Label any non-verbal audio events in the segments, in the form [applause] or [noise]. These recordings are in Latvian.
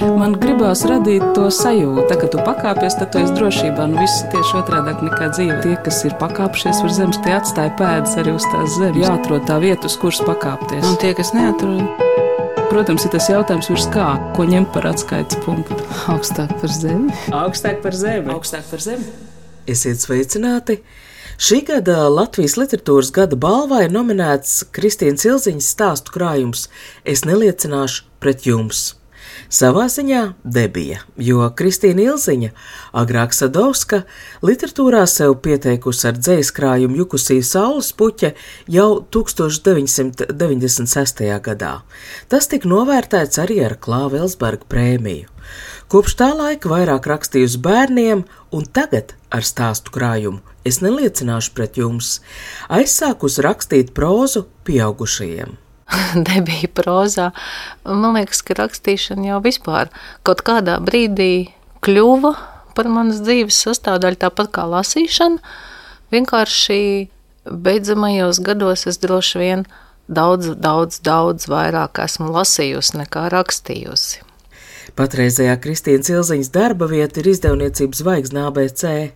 Man gribās radīt to sajūtu, tā, ka tu pakāpies, tad tu esi drošībā. Nu, viss tieši otrādi nekā dzīve. Tie, kas ir pakāpšies uz zemes, tie atstāja pēdas arī uz tās zemes. Jāatrod tā vieta, uz kuras pakāpties. Un tie, kas neatrod, Protams, ir tas jautājums, virs kā, ko ņemt par atskaites punktu. augstāk par zemi. Augstāk par zemi. Augstāk par zemi. Esiet sveicināti! Šī gada Latvijas literatūras gada balvā ir nominēts Kristīnas Ilziņas stāstu krājums Es neliecināšu pret jums. Savā ziņā debija, jo Kristīna Ilziņa, agrāk Sadovska, literatūrā sev pieteikusi ar dzējas krājumu Jukusī Saules puķe jau 1996. gadā. Tas tika novērtēts arī ar Klāva Elsberga prēmiju. Kopš tā laika vairāk rakstījusi bērniem, un tagad ar stāstu krājumu es neliecināšu pret jums, aizsākusi rakstīt prózu pieaugušajiem. [laughs] Debija prozā. Man liekas, ka rakstīšana jau vispār kaut kādā brīdī kļuva par manas dzīves sastāvdaļu, tāpat kā lasīšana. Vienkārši beidzamajos gados es droši vien daudz, daudz, daudz vairāk esmu lasījusi nekā rakstījusi. Patreizējā Kristīnas Ilziņas darba vieta ir izdevniecības zvaigzne ABC.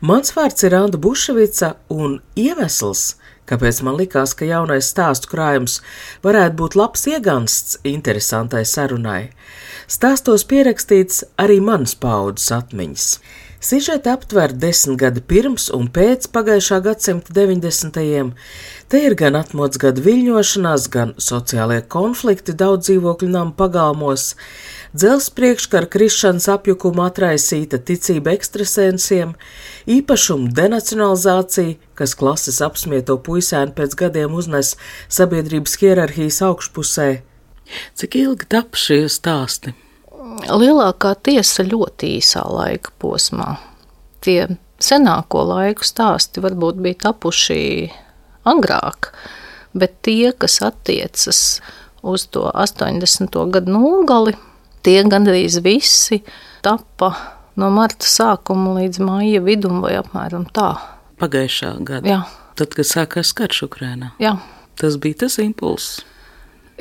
Mans vārds ir Anna Buševica, un iemesls, kāpēc man likās, ka jaunais stāstu krājums varētu būt labs iegansts interesantai sarunai. Stāstos pierakstīts arī manas paudzes atmiņas. Sižeta aptver desmit gadi pirms un pēc pagājušā gadsimta 90. Te ir gan atmods gadu viļņošanās, gan sociālie konflikti daudz dzīvokļu namu pagalmos, dzels priekškara krišanas apjukuma atraisīta ticība ekstrasensiem, īpašumu denacionalizācija, kas klases apsmieto puisēnu pēc gadiem uznes sabiedrības hierarhijas augšpusē. Cik ilgi tap šie stāsti? Lielākā tiesa ļoti īsā laika posmā. Tie senāko laiku stāsti varbūt bija tapuši agrāk, bet tie, kas attiecas uz to 80. gadu nogali, tie gandrīz visi tapa no marta sākuma līdz maija vidum vai apmēram tā. Pagājušā gada. Jā. Tad, kad sākās karš Ukrainā. Jā. Tas bija tas impulss.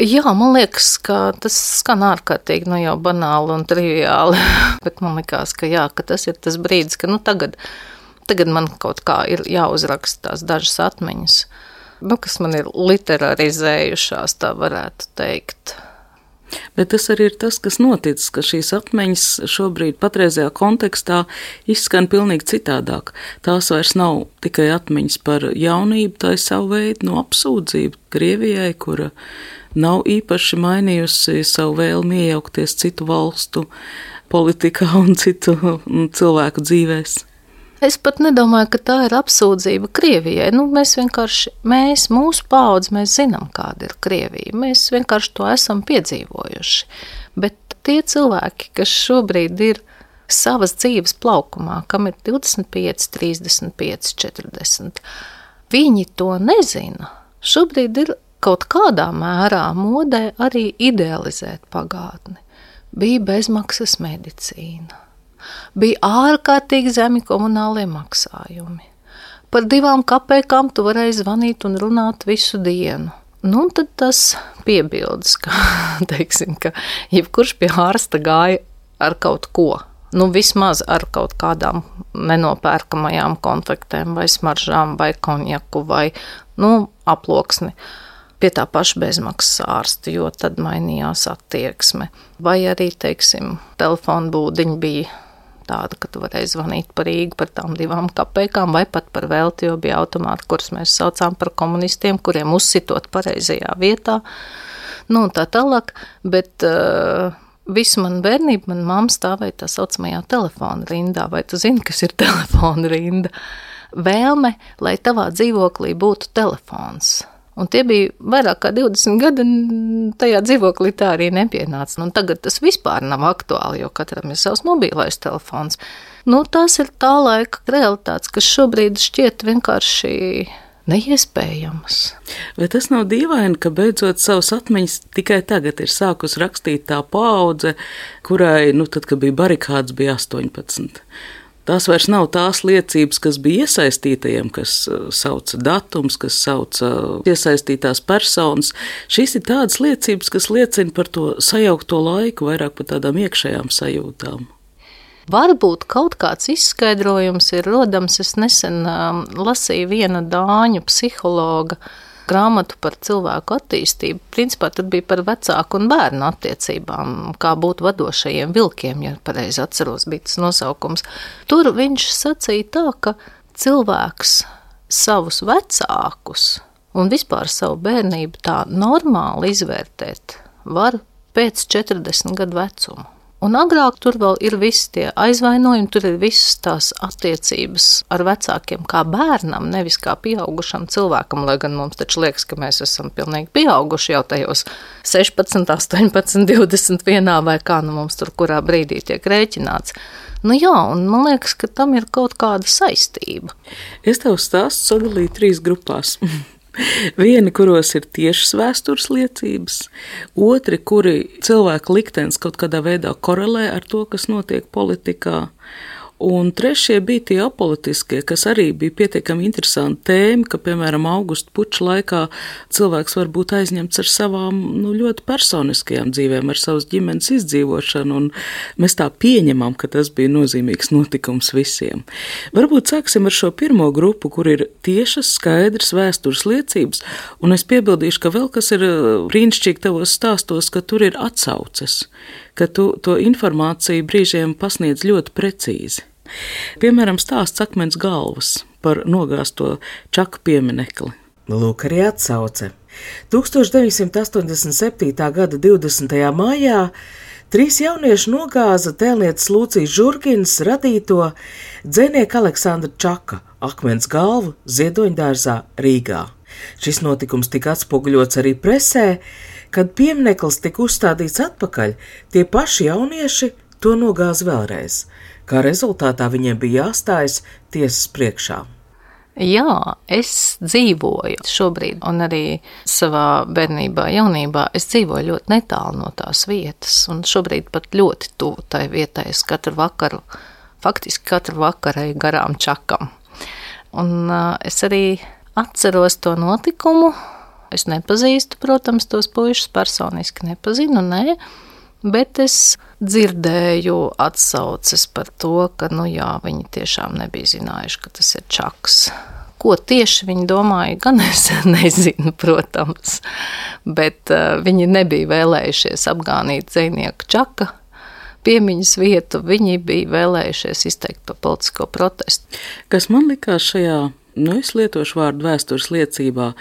Jā, man liekas, ka tas skan ārkārtīgi nu, banāli un triviāli. [laughs] Bet man liekas, ka, jā, ka tas ir tas brīdis, ka nu, tagad, tagad man kaut kā ir jāuzraksta tās dažas atmiņas, nu, kas man ir literārizējušās, tā varētu teikt. Bet tas arī ir tas, kas noticis, ka šīs atmiņas šobrīd, patreizajā kontekstā, izskan pavisam citādāk. Tās vairs nav tikai atmiņas par jaunību, tā ir savu veidu no apsūdzību Krievijai, kura nav īpaši mainījusi savu vēlmi iejaukties citu valstu politikā un citu cilvēku dzīvēm. Es pat nedomāju, ka tā ir apsūdzība Krievijai. Nu, mēs vienkārši, mēs, mūsu paudze, mēs zinām, kāda ir Krievija. Mēs vienkārši to esam piedzīvojuši. Bet tie cilvēki, kas šobrīd ir savas dzīves plaukumā, kam ir 25, 35, 40, viņi to nezina. Šobrīd ir kaut kādā mērā modē arī idealizēt pagātni. Bija bezmaksas medicīna bija ārkārtīgi zemi komunālie maksājumi. Par divām kapekām tu varēji zvanīt un runāt visu dienu. Nu, tad tas piebildes, ka, [laughs] teiksim, ka jebkurš pie ārsta gāja ar kaut ko. Nu, vismaz ar kaut kādām nenopērkamajām konfektēm, vai smaržām, vai konjaku, vai nu, aploksni pie tā paša bezmaksas ārsta, jo tad mainījās attieksme. Vai arī, teiksim, telefona būdiņa bija tāda, ka tu varēji zvanīt par Rīgu par tām divām kapekām vai pat par velti, jo bija automāti, kurus mēs saucām par komunistiem, kuriem uzsitot pareizajā vietā. Nu, un tā tālāk, bet uh, visu manu bērnību manā mamma stāvēja tā saucamajā telefona rindā. Vai tu zini, kas ir [laughs] telefona rinda? Vēlme, lai tavā dzīvoklī būtu telefons. Un tie bija vairāk kā 20 gadi, un tajā dzīvoklī tā arī nepienāca. Nu, tagad tas vispār nav aktuāli, jo katram ir savs mobilais telefons. Nu, tās ir tā laika realitātes, kas šobrīd šķiet vienkārši neiespējamas. Vai tas nav dīvaini, ka beidzot savas atmiņas tikai tagad ir sākus rakstīt tā paudze, kurai, nu, tad, kad bija barikāds, bija 18? Tās vairs nav tās liecības, kas bija iesaistītajiem, kas uh, sauca datums, kas sauca iesaistītās personas. Šīs ir tādas liecības, kas liecina par to sajaukto laiku, vairāk par tādām iekšējām sajūtām. Varbūt kaut kāds izskaidrojums ir rodams. Es nesen um, lasīju viena dāņu psihologa grāmatu par cilvēku attīstību. Principā tur bija par vecāku un bērnu attiecībām, kā būt vadošajiem vilkiem, ja pareizi atceros, bija tas nosaukums. Tur viņš sacīja tā, ka cilvēks savus vecākus un vispār savu bērnību tā normāli izvērtēt var pēc 40 gadu vecuma. Un agrāk tur vēl ir visi tie aizvainojumi, tur ir visas tās attiecības ar vecākiem kā bērnam, nevis kā pieaugušam cilvēkam, lai gan mums taču liekas, ka mēs esam pilnīgi pieauguši jau tajos 16, 18, 21 vai kā nu mums tur kurā brīdī tiek rēķināts. Nu jā, un man liekas, ka tam ir kaut kāda saistība. Es tev stāstu sadalīju trīs grupās. [laughs] Vieni, kuros ir tiešas vēstures liecības, otri, kuri cilvēku liktenis kaut kādā veidā korelē ar to, kas notiek politikā, Un trešie bija tie apolitiskie, kas arī bija pietiekami interesanti tēma, ka, piemēram, augusta puča laikā cilvēks var būt aizņemts ar savām nu, ļoti personiskajām dzīvēm, ar savas ģimenes izdzīvošanu, un mēs tā pieņemam, ka tas bija nozīmīgs notikums visiem. Varbūt sāksim ar šo pirmo grupu, kur ir tiešas, skaidrs vēstures liecības, un es piebildīšu, ka vēl kas ir uh, brīnišķīgi tavos stāstos, ka tur ir atsauces, ka tu to informāciju brīžiem pasniedz ļoti precīzi. Piemēram, stāsts akmens galvas par nogāzto čaku pieminekli. Lūk, arī atsauce. 1987. gada 20. maijā trīs jaunieši nogāza tēlnieces Lūcijas Žurgins radīto dzēnieku Aleksandra Čaka akmens galvu ziedoņdārzā Rīgā. Šis notikums tika atspoguļots arī presē, kad piemineklis tika uzstādīts atpakaļ, tie paši jaunieši to nogāza vēlreiz kā rezultātā viņiem bija jāstājas tiesas priekšā. Jā, es dzīvoju šobrīd, un arī savā bērnībā, jaunībā. Es dzīvoju ļoti netālu no tās vietas, un šobrīd pat ļoti tuvu tai vietai. Es katru vakaru, faktiski katru vakaru eju garām čakam. Un uh, es arī atceros to notikumu. Es nepazīstu, protams, tos puišus personiski nepazinu, nē, bet es dzirdēju atsauces par to, ka nu, jā, viņi tiešām nebija zinājuši, ka tas ir čaks. Ko tieši viņi domāja, gan es [laughs] nezinu, protams, bet uh, viņi nebija vēlējušies apgānīt dzinieku čaka piemiņas vietu, viņi bija vēlējušies izteikt to politisko protestu. Kas man likās šajā, nu es lietošu vārdu vēstures liecībā,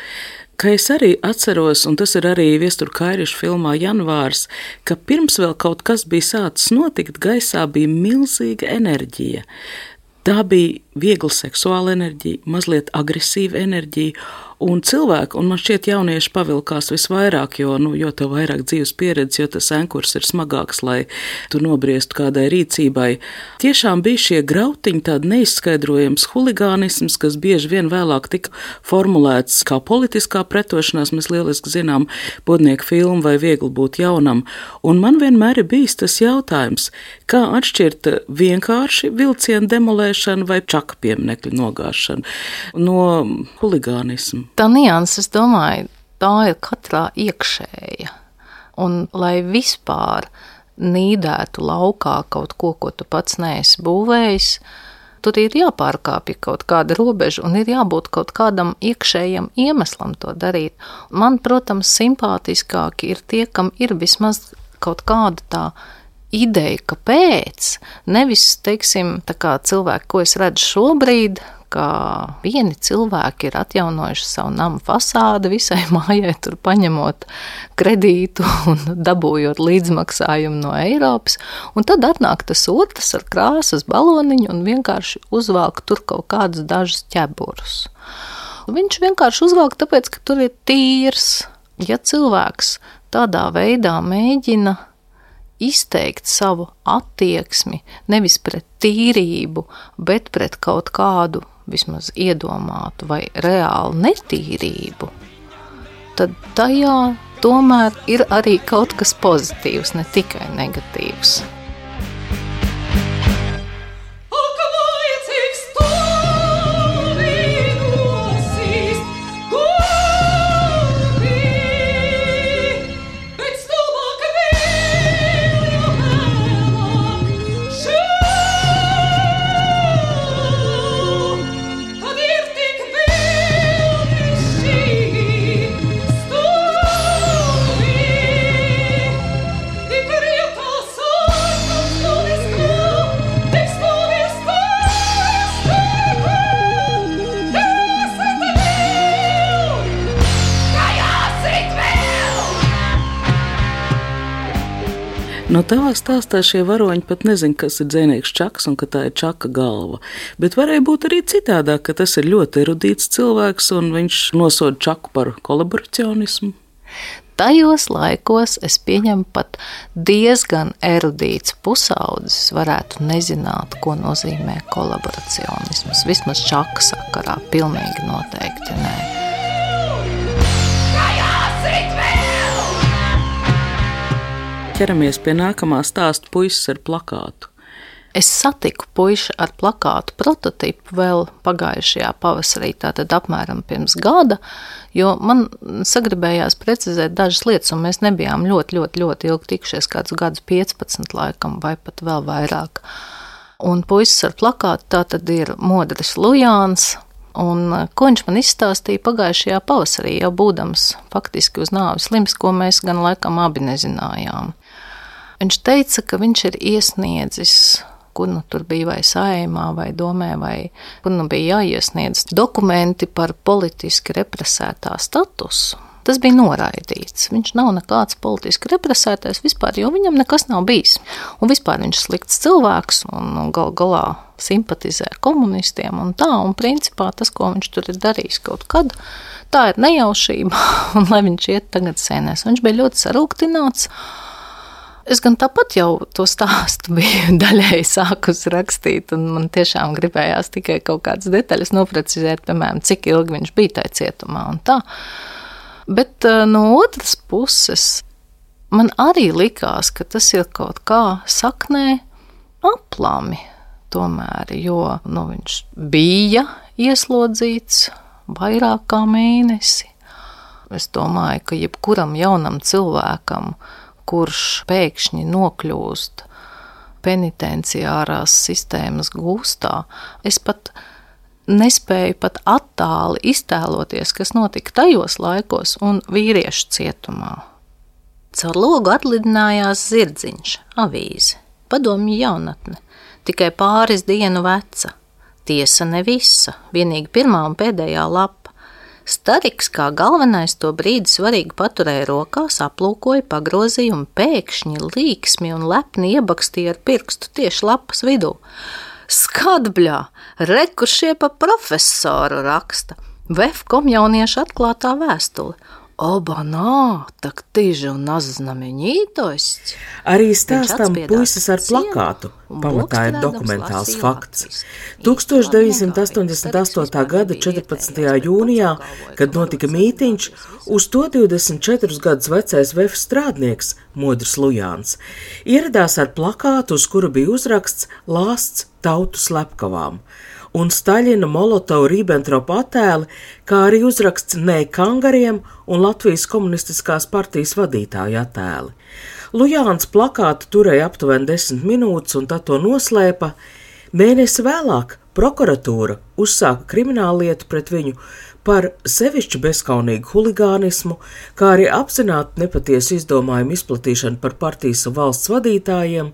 ka es arī atceros, un tas ir arī Viestura Kairiša filmā Janvārs, ka pirms vēl kaut kas bija sācis notikt, gaisā bija milzīga enerģija. Tā bija viegla seksuāla enerģija, mazliet agresīva enerģija, Un cilvēki, un man šķiet, jaunieši pavilkās visvairāk, jo, nu, jo tev vairāk dzīves pieredzes, jo tas ankurs ir smagāks, lai tu nobriestu kādai rīcībai. Tiešām bija šie grautiņi, tāda neizskaidrojams huligānisms, kas bieži vien vēlāk tika formulēts kā politiskā pretošanās. Mēs lieliski zinām podnieku filmu vai viegli būt jaunam. Un man vienmēr ir bijis tas jautājums, kā atšķirt vienkārši vilcienu demolēšanu vai čaka pieminekļu nogāšanu no huligānismu tā nianses, es domāju, tā ir katrā iekšēja. Un lai vispār nīdētu laukā kaut ko, ko tu pats neesi būvējis, tur ir jāpārkāpj kaut kāda robeža un ir jābūt kaut kādam iekšējam iemeslam to darīt. Man, protams, simpātiskāki ir tie, kam ir vismaz kaut kāda tā ideja, kāpēc. Nevis, teiksim, tā kā cilvēki, ko es redzu šobrīd, ka vieni cilvēki ir atjaunojuši savu namu fasādi visai [laughs] mājai, tur paņemot kredītu un dabūjot līdzmaksājumu no Eiropas, un tad atnāk tas otrs ar krāsas baloniņu un vienkārši uzvelk tur kaut kādus dažus ķeburus. Viņš vienkārši uzvelk tāpēc, ka tur ir tīrs. Ja cilvēks tādā veidā mēģina izteikt savu attieksmi nevis pret tīrību, bet pret kaut kādu vismaz iedomātu vai reālu netīrību, tad tajā tomēr ir arī kaut kas pozitīvs, ne tikai negatīvs. No tavā stāstā šie varoņi pat nezina, kas ir dzinieks čaks un ka tā ir čaka galva. Bet varēja būt arī citādāk, ka tas ir ļoti erudīts cilvēks un viņš nosoda čaku par kolaboracionismu. Tajos laikos es pieņemu pat diezgan erudīts pusaudzis varētu nezināt, ko nozīmē kolaboracionisms. Vismaz čaka sakarā pilnīgi noteikti nē. Ķeramies pie nākamā stāsta puisis ar plakātu. Es satiku puišu ar plakātu prototipu vēl pagājušajā pavasarī, tātad apmēram pirms gada, jo man sagribējās precizēt dažas lietas, un mēs nebijām ļoti, ļoti, ļoti ilgi tikušies, kādus gadus 15 laikam, vai pat vēl vairāk. Un puisis ar plakātu tātad ir Modris Lujāns, Un, ko viņš man izstāstīja pagājušajā pavasarī, jau būdams faktiski uz nāves slims, ko mēs gan laikam abi nezinājām. Viņš teica, ka viņš ir iesniedzis kur nu tur bija vai saimā, vai domē, vai kur nu bija jāiesniedz dokumenti par politiski represētā statusu. Tas bija noraidīts. Viņš nav nekāds politiski represētais vispār, jo viņam nekas nav bijis. Un vispār viņš ir slikts cilvēks un gal galā simpatizē komunistiem un tā. Un principā tas, ko viņš tur ir darījis kaut kad, tā ir nejaušība. [laughs] Un lai viņš iet tagad sēnēs, viņš bija ļoti sarūktināts. Es gan tāpat jau to stāstu [laughs] biju daļēji sākus rakstīt, un man tiešām gribējās tikai kaut kādas detaļas noprecizēt, piemēram, cik ilgi viņš bija tajā cietumā un tā. Bet eh, no otras puses, man arī likās, ka tas ir kaut kā saknē aplami. Tomēr, jo nu, viņš bija ieslodzīts vairāk kā mēnesi. Es domāju, ka jebkuram jaunam cilvēkam, kurš pēkšņi nokļūst penitenciārās sistēmas gūstā, es pat nespēju pat attāli iztēloties, kas notika tajos laikos un vīriešu cietumā. Caur logu atlidinājās zirdziņš, avīze, padomju jaunatne, tikai pāris dienu veca. Tiesa ne visa, vienīgi pirmā un pēdējā lapa. Stariks kā galvenais to brīdi svarīgi paturēja rokās, aplūkoja, pagrozīja un pēkšņi līksmi un lepni iebakstīja ar pirkstu tieši lapas vidū. Skadbļā, rekušie pa profesoru raksta, Vefkom jauniešu atklātā vēstule Oba nā, tak tīži un naznameņītosts. Arī stāstam puisis ar plakātu, pamatā ir dokumentāls fakts. 1988. gada 14. jūnijā, kad notika mītiņš, uz to 24 gadus vecais VF strādnieks Modrs Lujāns ieradās ar plakātu, uz kura bija uzraksts lāsts tautu slepkavām un Staļina Molotova Ribbentropa attēli, kā arī uzraksts Nē kangariem un Latvijas komunistiskās partijas vadītāja attēli. Lujāns plakātu turēja aptuveni desmit minūtes, un tad to noslēpa. Mēnesi vēlāk prokuratūra uzsāka krimināllietu pret viņu par sevišķi bezskaunīgu huligānismu, kā arī apzināti nepatiesu izdomājumu izplatīšanu par partijas un valsts vadītājiem.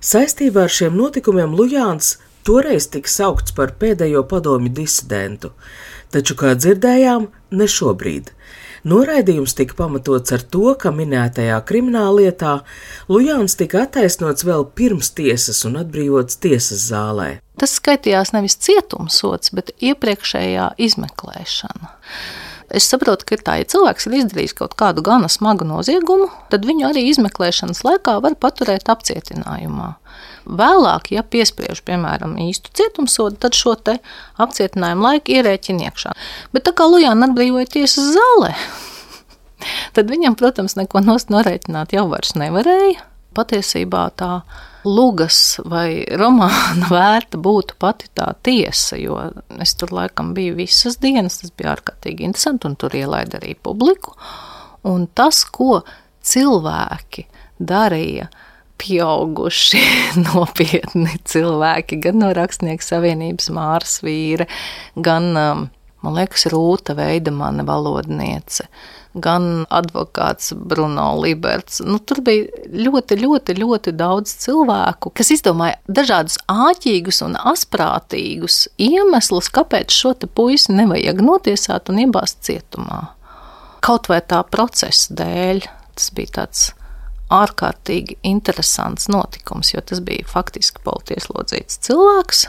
Saistībā ar šiem notikumiem Lujāns Toreiz tika saukts par pēdējo padomju disidentu, taču, kā dzirdējām, ne šobrīd. Noraidījums tika pamatots ar to, ka minētajā krimināllietā Lujāns tika attaisnots vēl pirms tiesas un atbrīvots tiesas zālē. Tas skaitījās nevis cietumsots, bet iepriekšējā izmeklēšana. Es saprotu, ka tā, ja cilvēks ir izdarījis kaut kādu gana smagu noziegumu, tad viņu arī izmeklēšanas laikā var paturēt apcietinājumā. Vēlāk, ja piespriež, piemēram, īstu cietumsodu, tad šo te apcietinājumu laiku ierēķina iekšā. Bet tā kā Lujāna atbrīvoja tiesas zālē, [laughs] tad viņam, protams, neko norēķināt jau vairs nevarēja. Patiesībā tā lugas vai romāna [laughs] vērta būtu pati tā tiesa, jo es tur laikam biju visas dienas, tas bija ārkārtīgi interesanti, un tur ielaida arī publiku. Un tas, ko cilvēki darīja, pieauguši, [laughs] nopietni cilvēki, gan no Rakstnieku savienības Māras vīra, gan, um, man liekas, Rūta Veidemane valodniece, gan advokāts Bruno Liberts. Nu, tur bija ļoti, ļoti, ļoti daudz cilvēku, kas izdomāja dažādus āķīgus un asprātīgus iemeslus, kāpēc šo te puisi nevajag notiesāt un iebāzt cietumā. Kaut vai tā procesa dēļ, tas bija tāds ārkārtīgi interesants notikums, jo tas bija faktiski politieslodzīts cilvēks,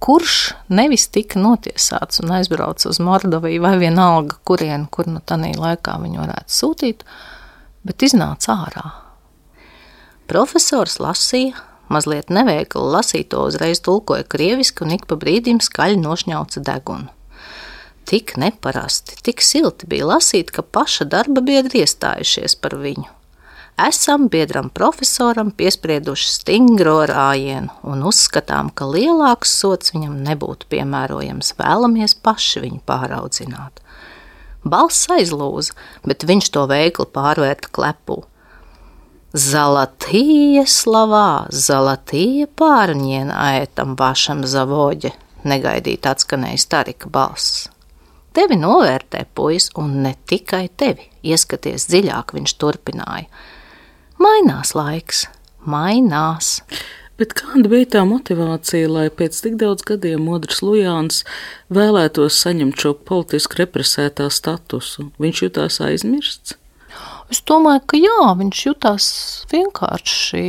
kurš nevis tika notiesāts un aizbraucis uz Mordoviju vai vienalga, kurien, kur nu tādā laikā viņu varētu sūtīt, bet iznāca ārā. Profesors lasīja, mazliet neveikli lasīto uzreiz tulkoja krieviski un ik pa brīdim skaļi nošņauca degunu. Tik neparasti, tik silti bija lasīt, ka paša darba biedri iestājušies par viņu esam biedram profesoram piesprieduši stingro rājienu un uzskatām, ka lielāks sots viņam nebūtu piemērojams, vēlamies paši viņu pāraudzināt. Balss aizlūza, bet viņš to veikli pārvērta klepū. Zalatīja slavā, zalatīja pārņiena ētam vašam zavoģe, negaidīt atskanēja starika balss. Tevi novērtē, puis, un ne tikai tevi, ieskaties dziļāk, viņš turpināja. Mainās laiks, mainās. Bet kāda bija tā motivācija, lai pēc tik daudz gadiem Modris Lujāns vēlētos saņemt šo politiski represētā statusu? Viņš jutās aizmirsts. Es domāju, ka jā, viņš jutās vienkārši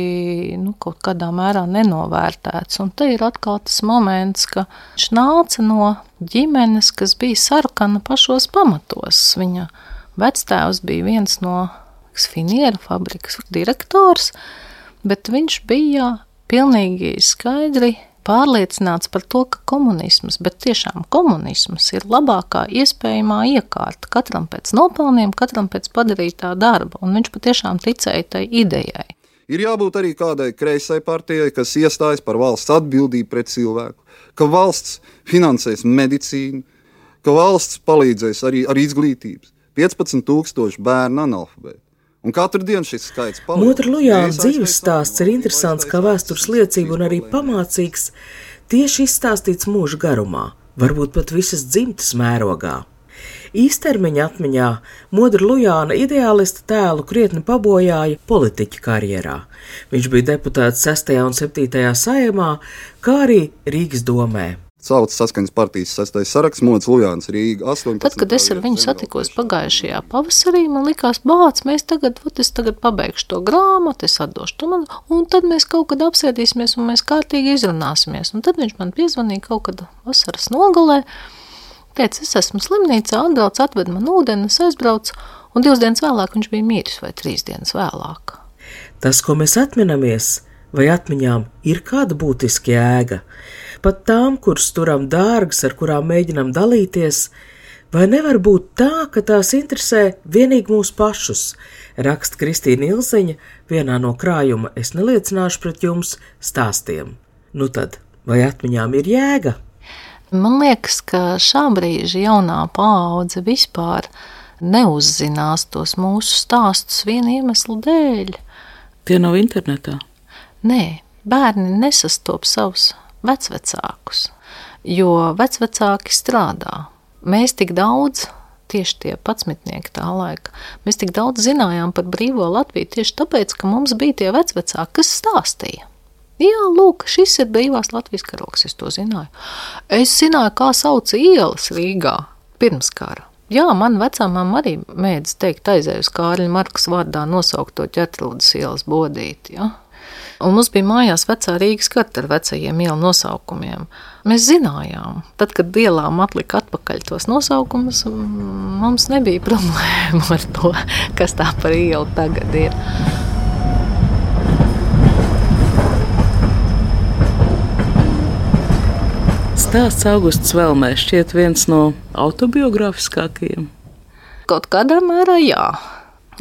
nu, kaut kādā mērā nenovērtēts. Un te ir atkal tas moments, ka viņš nāca no ģimenes, kas bija sarkana pašos pamatos. Viņa vectēvs bija viens no finieru fabrikas direktors, bet viņš bija pilnīgi skaidri pārliecināts par to, ka komunisms, bet tiešām komunisms ir labākā iespējamā iekārta katram pēc nopelniem, katram pēc padarītā darba, un viņš patiešām ticēja tai idejai. Ir jābūt arī kādai kreisai partijai, kas iestājas par valsts atbildību pret cilvēku, ka valsts finansēs medicīnu, ka valsts palīdzēs arī ar izglītības. 15,000 bērnu analfabētu. Un katru dienu šis skaits paliek. Motra Lujāna dzīves stāsts ir interesants kā vēstures liecība un arī pamācīgs tieši izstāstīts mūža garumā, varbūt pat visas dzimtas mērogā. Īstermiņa atmiņā Modra Lujāna ideālista tēlu krietni pabojāja politiķa karjerā. Viņš bija deputāts 6. un 7. saimā, kā arī Rīgas domē. Sauc saskaņas partijas sastais saraksts, Mods Lujāns Rīga 18. Tad, kad es ar viņu satikos pagājušajā pavasarī, man likās, bāc, mēs tagad, vat es tagad pabeigšu to grāmatu, es atdošu to man, un tad mēs kaut kad apsēdīsimies un mēs kārtīgi izrunāsimies. Un tad viņš man piezvanīja kaut kad vasaras nogalē, teica, es esmu slimnīcā, atbrauc, atved man ūdeni, es aizbraucu, un divas dienas vēlāk viņš bija mīris vai trīs dienas vēlāk. Tas, ko mēs atminamies, vai atmiņām ir kāda būtiska jēga? Pat tām, kuras turam dārgas, ar kurām mēģinam dalīties, vai nevar būt tā, ka tās interesē vienīgi mūs pašus, raksta Kristīna Ilziņa vienā no krājuma Es neliecināšu pret jums stāstiem. Nu tad, vai atmiņām ir jēga? Man liekas, ka šā brīža jaunā paudze vispār neuzzinās tos mūsu stāstus viena iemesla dēļ. Tie nav internetā. Nē, bērni nesastop savus vecvecākus, jo vecvecāki strādā. Mēs tik daudz, tieši tie patsmitnieki tā laika, mēs tik daudz zinājām par brīvo Latviju tieši tāpēc, ka mums bija tie vecvecāki, kas stāstīja. Jā, lūk, šis ir brīvās Latvijas karoks, es to zināju. Es zināju, kā sauc ielas Rīgā pirms kara. Jā, man vecāmām arī mēdz teikt aizēju uz Kārļa Markas vārdā nosaukto ķetrlūdas ielas bodīti, ja? Un mums bija mājās vecā Rīgas karta ar vecajiem ielu nosaukumiem. Mēs zinājām, tad, kad ielām atlika atpakaļ tos nosaukumus, mums nebija [laughs] problēma ar to, kas tā par ielu tagad ir. Stāsts Augusts Velmē šķiet viens no autobiogrāfiskākajiem. Kaut kādā mērā jā,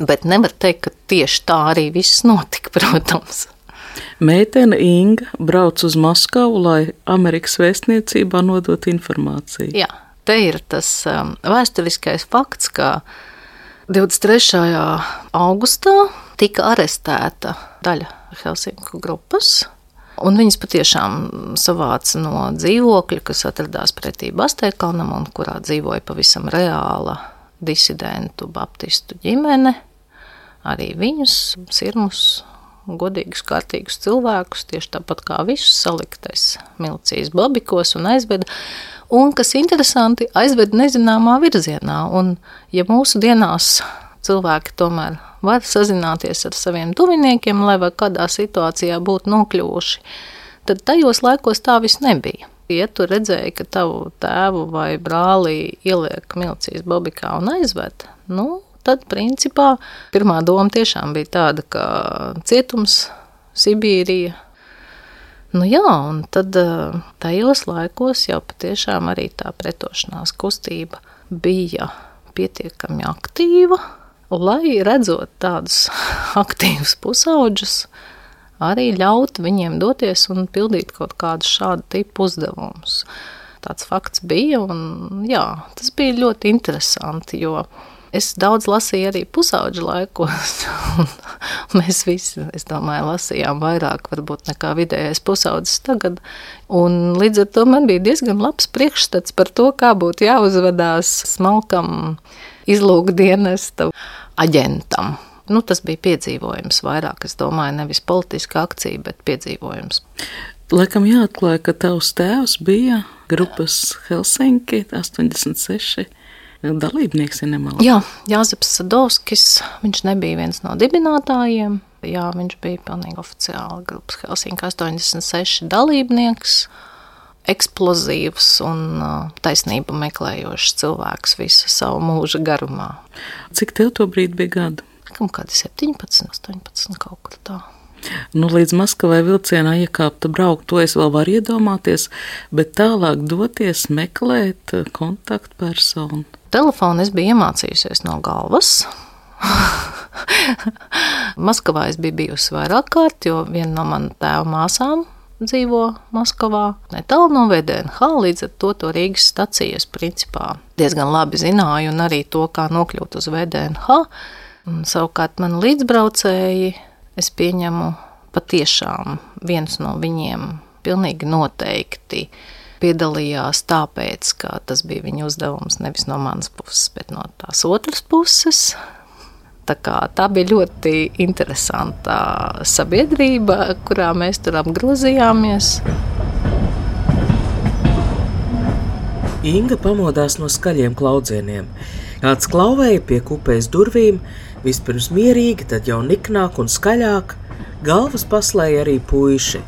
bet nevar teikt, ka tieši tā arī viss notika, [laughs] protams. Meitene Inga brauc uz Maskavu, lai Amerikas vēstniecībā nodot informāciju. Jā, te ir tas um, vēsturiskais fakts, ka 23. augustā tika arestēta daļa Helsinku grupas. Un viņas patiešām savāca no dzīvokļa, kas atradās pretī Bastēkalnam un kurā dzīvoja pavisam reāla disidentu baptistu ģimene. Arī viņus, sirmus, godīgus, kārtīgus cilvēkus, tieši tāpat kā visus saliktais milicijas babikos un aizveda. Un, kas interesanti, aizveda nezināmā virzienā. Un, ja mūsu dienās cilvēki tomēr var sazināties ar saviem tuviniekiem, lai kādā situācijā būtu nokļuvuši. Tad tajos laikos tā viss nebija. Ja tu redzēji, ka tavu tēvu vai brāli ieliek milcīs bobikā un aizved, nu, tad principā pirmā doma tiešām bija tāda, ka cietums, Sibīrija. Nu jā, un tad eh, tajos laikos jau patiešām arī tā pretošanās kustība bija pietiekami aktīva, lai redzot tādus [laughs] aktīvus pusauģus, arī ļaut viņiem doties un pildīt kaut kādus šādu tipu uzdevumus. Tāds fakts bija, un jā, tas bija ļoti interesanti, jo Es daudz lasīju arī pusauģu laikos. [laughs] Mēs visi, es domāju, lasījām vairāk varbūt nekā vidējais pusaudzis tagad. Un līdz ar to man bija diezgan labs priekšstats par to, kā būtu jāuzvedās smalkam izlūkdienesta aģentam. Nu, tas bija piedzīvojums vairāk, es domāju, nevis politiska akcija, bet piedzīvojums. Laikam jāatklāja, ka tavs tēvs bija grupas Helsinki 86 dalībnieks, ja nemaldos. Jā, Jāzeps Sadovskis, viņš nebija viens no dibinātājiem. Jā, viņš bija pilnīgi oficiāli grupas Helsinki 86 dalībnieks. Eksplozīvs un taisnību meklējošs cilvēks visu savu mūža garumā. Cik tev to brīdi bija gadu? Kaut kādi 17, 18, kaut kur tā. Nu, līdz Maskavai vilcienā iekāpt, braukt, to es vēl varu iedomāties, bet tālāk doties, meklēt kontaktpersonu. Telefonu es biju iemācījusies no galvas. [laughs] Maskavā es biju bijusi vairāk kārt, jo viena no manām tēva māsām dzīvo Maskavā, netālu no VDNH. Līdz ar to, to Rīgas stacijas principā diezgan labi zināju, un arī to, kā nokļūt uz VDNH. Savukārt, man līdzbraucēji, es pieņemu, patiešām viens no viņiem pilnīgi noteikti piedalījās tāpēc, ka tas bija viņa uzdevums nevis no manas puses, bet no tās otras puses. Tā, kā, tā bija ļoti interesanta sabiedrība, kurā mēs tur apgrozījāmies. Inga pamodās no skaļiem klaudzieniem. Kāds klauvēja pie kupejas durvīm, vispirms mierīgi, tad jau niknāk un skaļāk. Galvas paslēja arī puiši.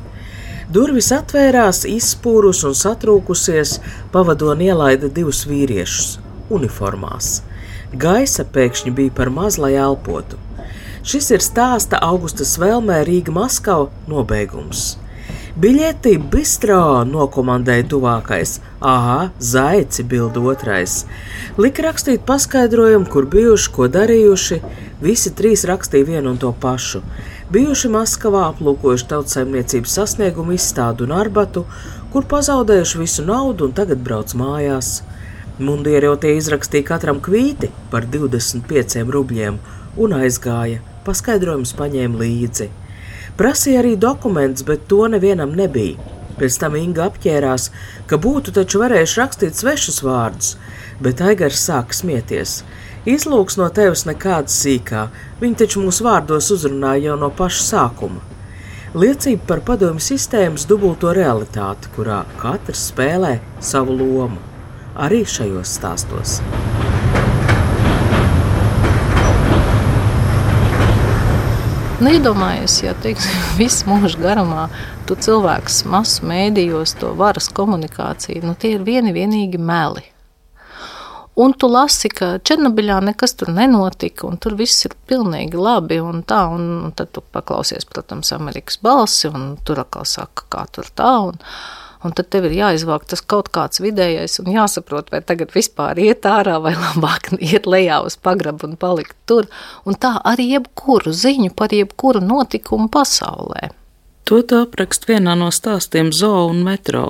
Durvis atvērās, izspūrus un satrūkusies, pavadoni ielaida divus vīriešus uniformās. Gaisa pēkšņi bija par maz, lai elpotu. Šis ir stāsta Augustas vēlmē Rīga Maskava nobeigums. Biļeti bistrā nokomandēja tuvākais, aha, zaici bild otrais. Lika rakstīt paskaidrojumu, kur bijuši, ko darījuši, visi trīs rakstīja vienu un to pašu bijuši Maskavā, aplūkojuši tautsājumniecības sasniegumu izstādu un arbatu, kur pazaudējuši visu naudu un tagad brauc mājās. Mundieri jau tie izrakstīja katram kvīti par 25 rubļiem un aizgāja, paskaidrojums paņēma līdzi. Prasīja arī dokumentus, bet to nevienam nebija. Pēc tam Inga apģērās, ka būtu taču varējuši rakstīt svešus vārdus, bet Aigars sāka smieties. Izlūks no tevis nekāda sīkā, viņi taču mūsu vārdos uzrunāja jau no paša sākuma. Liecība par padomju sistēmas dubulto realitāti, kurā katrs spēlē savu lomu, arī šajos stāstos. Nu, iedomājies, ja teiksim, [laughs] visu mūžu garumā tu cilvēks masu mēdījos, to varas komunikāciju, nu, tie ir vieni vienīgi meli. Un tu lasi, ka Černobiļā nekas tur nenotika, un tur viss ir pilnīgi labi. Un tā, un, un tad tu paklausies, protams, Amerikas balsi, un tur atkal saka, kā tur tā. Un, un tad tev ir jāizvāk tas kaut kāds vidējais, un jāsaprot, vai tagad vispār iet ārā, vai labāk [laughs] iet lejā uz pagrabu un palikt tur. Un tā arī jebkuru ziņu par jebkuru notikumu pasaulē. To tā aprakst vienā no stāstiem Zoo un Metro,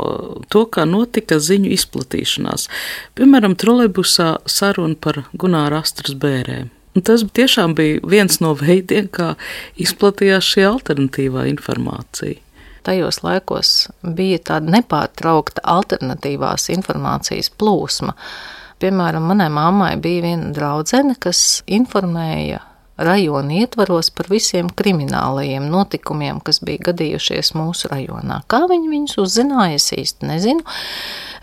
to, kā notika ziņu izplatīšanās. Piemēram, trolejbusā saruna par Gunāra Astras bērēm. Un tas tiešām bija viens no veidiem, kā izplatījās šī alternatīvā informācija. Tajos laikos bija tāda nepārtraukta alternatīvās informācijas plūsma. Piemēram, manai mammai bija viena draudzene, kas informēja rajona ietvaros par visiem kriminālajiem notikumiem, kas bija gadījušies mūsu rajonā. Kā viņi viņus uzzināja, es īsti nezinu.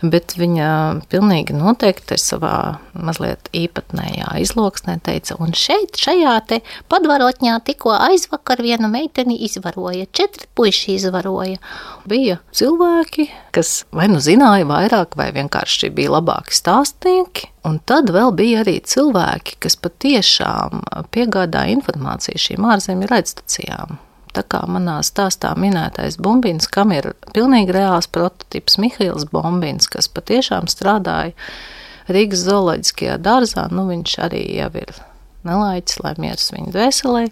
Bet viņa pilnīgi noteikti savā mazliet īpatnējā izloksnē teica, un šeit, šajā te padvarotņā tikko aizvakar viena meiteni izvaroja, četri puiši izvaroja. Bija cilvēki, kas vai nu zināja vairāk, vai vienkārši bija labāki stāstnieki, un tad vēl bija arī cilvēki, kas patiešām piegādāja informāciju šīm ārzemju raidstacijām. Tā kā manā stāstā minētais Bumbins, kam ir pilnīgi reāls prototyps Mihails Bombins, kas patiešām strādāja Rīgas zooloģiskajā dārzā, nu viņš arī jau ir nelaiķis, lai miers viņa dvēselē.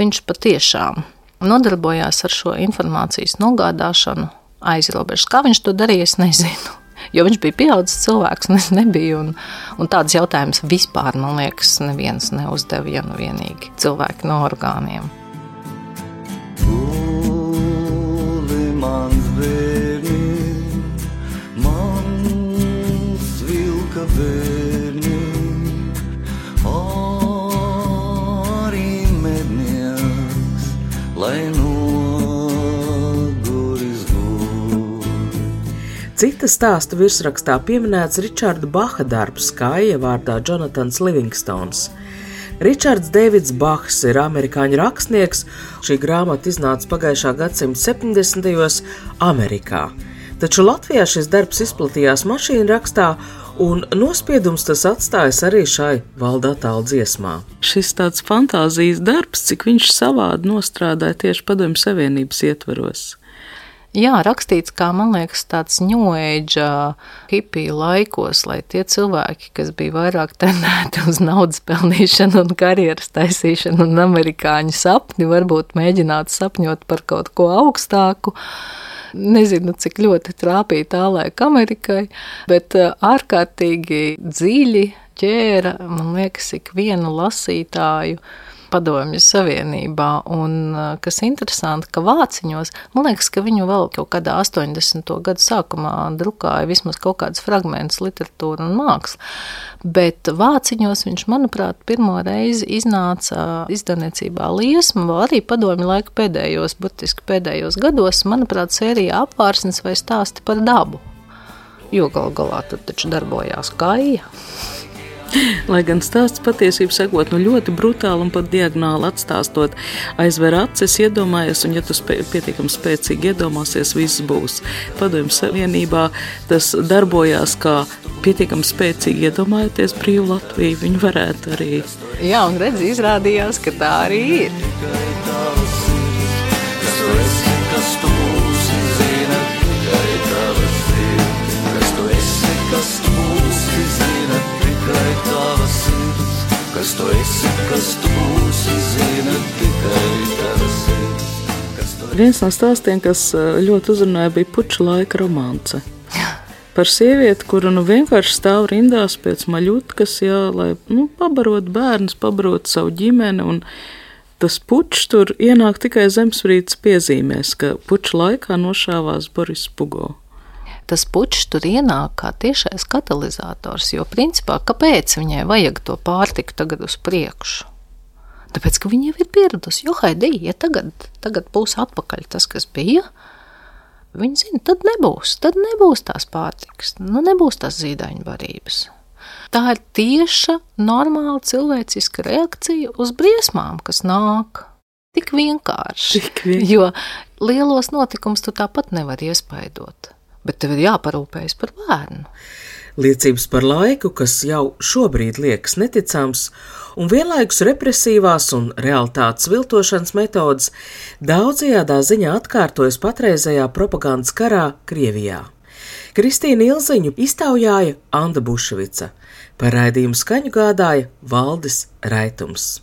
Viņš patiešām nodarbojās ar šo informācijas nogādāšanu aiz robežas. Kā viņš to darīja, es nezinu. Jo viņš bija pieaugušs cilvēks, un es nebiju. Un, un tādas jautājumas vispār, man liekas, neviens neuzdeva, ja nu vienīgi cilvēki no orgāniem. mans Cita stāsta virsrakstā pieminēts Ričarda Baha darbs, kā ievārdā Jonatans Livingstons – Ričards Deivids Bahs ir amerikāņu rakstnieks. Šī grāmata iznāca pagājušā gadsimta 70. Amerikā. Taču Latvijā šis darbs izplatījās mašīnu rakstā, un nospiedums tas atstājas arī šai valdā tālu dziesmā. Šis tāds fantāzijas darbs, cik viņš savādi nostrādāja tieši Padomju Savienības ietvaros. Jā, rakstīts, kā man liekas, tāds ņūēģa hipiju laikos, lai tie cilvēki, kas bija vairāk tendēti uz naudas pelnīšanu un karjeras taisīšanu un amerikāņu sapni, varbūt mēģinātu sapņot par kaut ko augstāku. Nezinu, cik ļoti trāpīja tā laika Amerikai, bet ārkārtīgi dziļi ķēra, man liekas, ikvienu lasītāju Padomju Savienībā. Un kas interesanti, ka vāciņos, man liekas, ka viņu vēl kaut kādā 80. gadu sākumā drukāja vismaz kaut kādas fragmentus literatūra un māksla. Bet vāciņos viņš, manuprāt, pirmo reizi iznāca izdevniecībā liesma, arī padomju laika pēdējos, burtiski pēdējos gados, manuprāt, sērijā apvārsnes vai stāsti par dabu. Jo gal galā tur taču darbojās kaija. Lai gan stāsts patiesību sakot, nu ļoti brutāli un pat diagonāli atstāstot, aizver acis, iedomājies, un ja tu spē, pietiekami spēcīgi iedomāsies, viss būs. Padomju Savienībā tas darbojās kā pietiekami spēcīgi iedomājoties brīvu Latviju, viņi varētu arī. Jā, un redz, izrādījās, ka tā arī ir. Kas tu esi, kas tu būsi, zina tikai sirds. Viens no stāstiem, kas eh, ļoti uzrunāja, bija puča laika romāns. Par sievieti, kura nu vienkārši stāv rindās pēc maļutkas, jā, lai nu, pabarot bērnus, pabarot savu ģimeni. Un tas pučs tur ienāk tikai zemesvītas piezīmēs, ka puča laikā nošāvās Boris Pugo tas puķis tur ienāk kā tiešais katalizators. Jo, principā, kāpēc viņai vajag to pārtiku tagad uz priekšu? Tāpēc, ka viņa jau ir pieradusi, jo Haidī, ja tagad, tagad būs atpakaļ tas, kas bija, viņa zina, tad nebūs, tad nebūs tās pārtikas, nu nebūs tās zīdaiņu barības. Tā ir tieša, normāla cilvēciska reakcija uz briesmām, kas nāk. Tik vienkārši. Tik vienkārši. Jo lielos notikumus tu tāpat nevar iespaidot bet tev ir jāparūpējas par bērnu. Liecības par laiku, kas jau šobrīd liekas neticams, un vienlaikus represīvās un realitātes viltošanas metodas daudzajādā ziņā atkārtojas patreizējā propagandas karā Krievijā. Kristīna Ilziņu iztaujāja Anna Bušvica, par raidījumu skaņu gādāja Valdis Raitums.